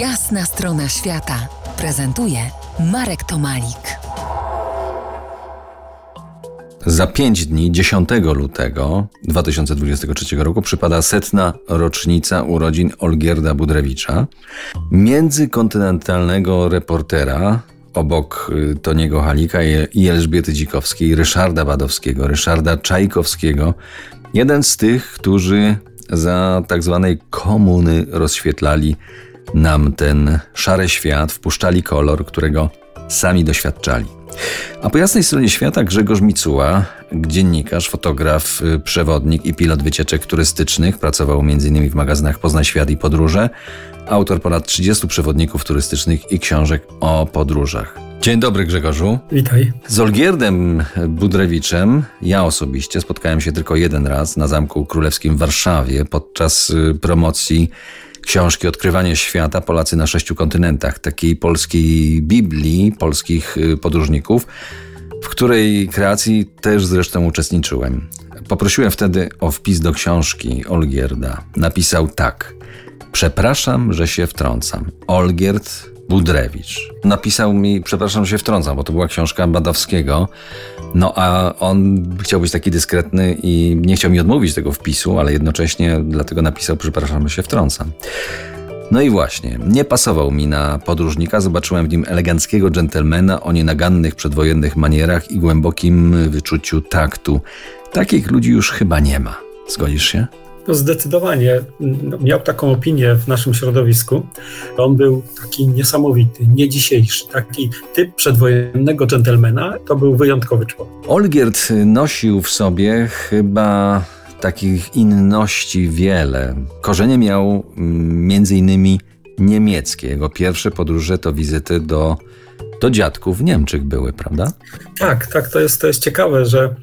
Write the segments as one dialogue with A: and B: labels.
A: Jasna strona świata prezentuje Marek Tomalik.
B: Za pięć dni, 10 lutego 2023 roku, przypada setna rocznica urodzin Olgierda Budrewicza, międzykontynentalnego reportera obok y, Toniego Halika i Elżbiety Dzikowskiej, Ryszarda Badowskiego, Ryszarda Czajkowskiego. Jeden z tych, którzy za tak zwanej komuny rozświetlali nam ten szary świat, wpuszczali kolor, którego sami doświadczali. A po jasnej stronie świata Grzegorz Micuła, dziennikarz, fotograf, y, przewodnik i pilot wycieczek turystycznych, pracował m.in. w magazynach Poznaj Świat i Podróże, autor ponad 30 przewodników turystycznych i książek o podróżach. Dzień dobry Grzegorzu.
C: Witaj.
B: Z Olgierdem Budrewiczem ja osobiście spotkałem się tylko jeden raz na Zamku Królewskim w Warszawie podczas y, promocji książki Odkrywanie świata Polacy na sześciu kontynentach, takiej polskiej Biblii polskich y, podróżników, w której kreacji też zresztą uczestniczyłem. Poprosiłem wtedy o wpis do książki Olgierda. Napisał tak. Przepraszam, że się wtrącam. Olgierd Budrewicz. Napisał mi, przepraszam, się wtrącam, bo to była książka Badowskiego. No a on chciał być taki dyskretny i nie chciał mi odmówić tego wpisu, ale jednocześnie dlatego napisał, przepraszam, się wtrącam. No i właśnie, nie pasował mi na podróżnika, zobaczyłem w nim eleganckiego dżentelmena o nienagannych przedwojennych manierach i głębokim wyczuciu taktu. Takich ludzi już chyba nie ma. Zgodzisz się?
C: No zdecydowanie no, miał taką opinię w naszym środowisku. On był taki niesamowity, nie dzisiejszy, taki typ przedwojennego dżentelmena. To był wyjątkowy człowiek.
B: Olgierd nosił w sobie chyba takich inności wiele. Korzenie miał mm, między innymi niemieckie. Jego pierwsze podróże to wizyty do do dziadków w Niemczech były, prawda?
C: Tak, tak, to jest, to jest ciekawe, że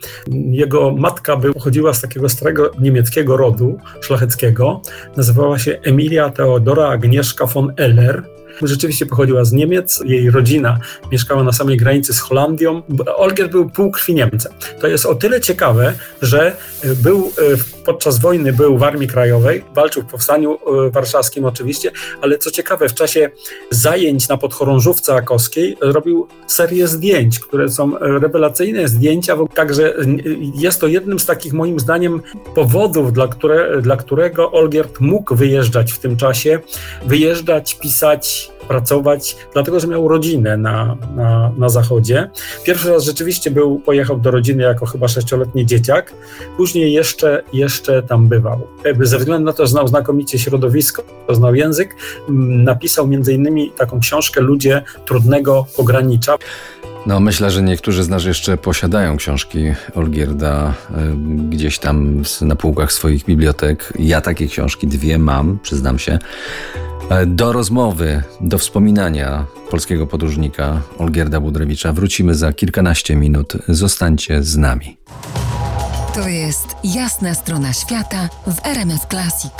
C: jego matka by pochodziła z takiego starego niemieckiego rodu szlacheckiego. Nazywała się Emilia Theodora Agnieszka von Eller rzeczywiście pochodziła z Niemiec. Jej rodzina mieszkała na samej granicy z Holandią. Olgierd był półkrwi Niemcem. To jest o tyle ciekawe, że był e, podczas wojny był w Armii Krajowej, walczył w powstaniu e, warszawskim oczywiście, ale co ciekawe, w czasie zajęć na podchorążówce akowskiej robił serię zdjęć, które są rewelacyjne zdjęcia, także jest to jednym z takich moim zdaniem powodów, dla, które, dla którego Olgierd mógł wyjeżdżać w tym czasie, wyjeżdżać, pisać, pracować, dlatego że miał rodzinę na, na, na zachodzie. Pierwszy raz rzeczywiście był, pojechał do rodziny jako chyba sześcioletni dzieciak, później jeszcze, jeszcze tam bywał. Ze względu na to, że znał znakomicie środowisko, znał język, napisał między innymi taką książkę Ludzie trudnego pogranicza.
B: No, myślę, że niektórzy z nas jeszcze posiadają książki Olgierda gdzieś tam na półkach swoich bibliotek. Ja takie książki dwie mam, przyznam się. E, do rozmowy, do wspominania polskiego podróżnika Olgierda Budrewicza wrócimy za kilkanaście minut. Zostańcie z nami.
A: To jest jasna strona świata w RMS Classic.